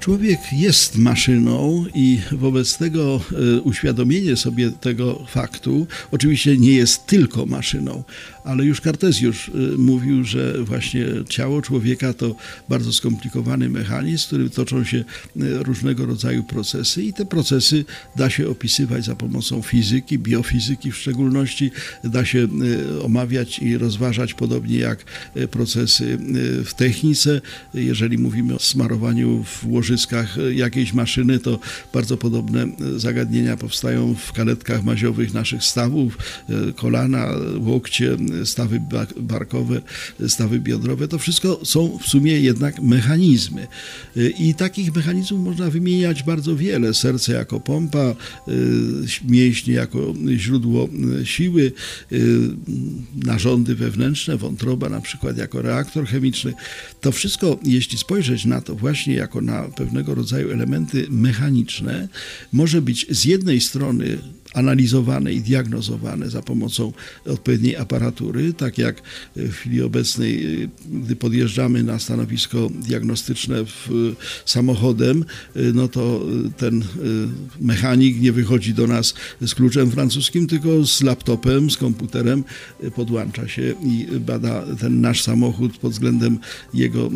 Człowiek jest maszyną i wobec tego e, uświadomienie sobie tego faktu oczywiście nie jest tylko maszyną, ale już Kartezjusz e, mówił, że właśnie ciało człowieka to bardzo skomplikowany mechanizm, w którym toczą się e, różnego rodzaju procesy i te procesy da się opisywać za pomocą fizyki, biofizyki w szczególności, da się omawiać i rozważać podobnie jak procesy w technice. Jeżeli mówimy o smarowaniu w łożyskach, łożyskach jakiejś maszyny, to bardzo podobne zagadnienia powstają w kaletkach maziowych naszych stawów, e, kolana, łokcie, stawy barkowe, stawy biodrowe. To wszystko są w sumie jednak mechanizmy. E, I takich mechanizmów można wymieniać bardzo wiele. Serce jako pompa, e, mięśnie jako źródło siły, narządy wewnętrzne, wątroba na przykład jako reaktor chemiczny. To wszystko, jeśli spojrzeć na to właśnie jako na pewnego rodzaju elementy mechaniczne, może być z jednej strony analizowane i diagnozowane za pomocą odpowiedniej aparatury, tak jak w chwili obecnej, gdy podjeżdżamy na stanowisko diagnostyczne w samochodem, no to ten mechanik nie wychodzi do nas z kluczem francuskim, tylko z laptopem, z komputerem, podłącza się i bada ten nasz samochód pod względem jego,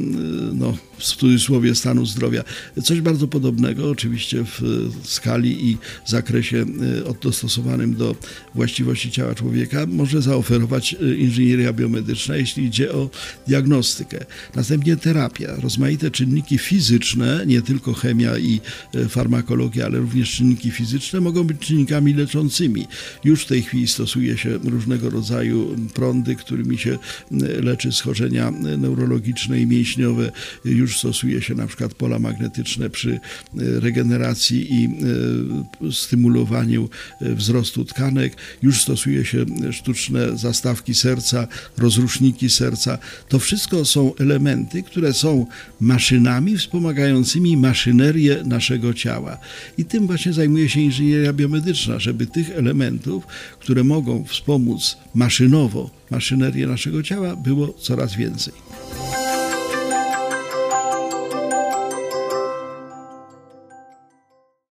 no, w cudzysłowie, stanu zdrowia. Coś bardzo podobnego, oczywiście w skali i zakresie od dostosowanym do właściwości ciała człowieka, może zaoferować y, inżynieria biomedyczna, jeśli idzie o diagnostykę. Następnie terapia. Rozmaite czynniki fizyczne, nie tylko chemia i y, farmakologia, ale również czynniki fizyczne mogą być czynnikami leczącymi. Już w tej chwili stosuje się różnego rodzaju prądy, którymi się y, leczy schorzenia neurologiczne i mięśniowe. Już stosuje się na przykład pola magnetyczne przy regeneracji i stymulowaniu wzrostu tkanek, już stosuje się sztuczne zastawki serca, rozruszniki serca. To wszystko są elementy, które są maszynami wspomagającymi maszynerię naszego ciała. I tym właśnie zajmuje się inżynieria biomedyczna, żeby tych elementów, które mogą wspomóc maszynowo maszynerię naszego ciała, było coraz więcej.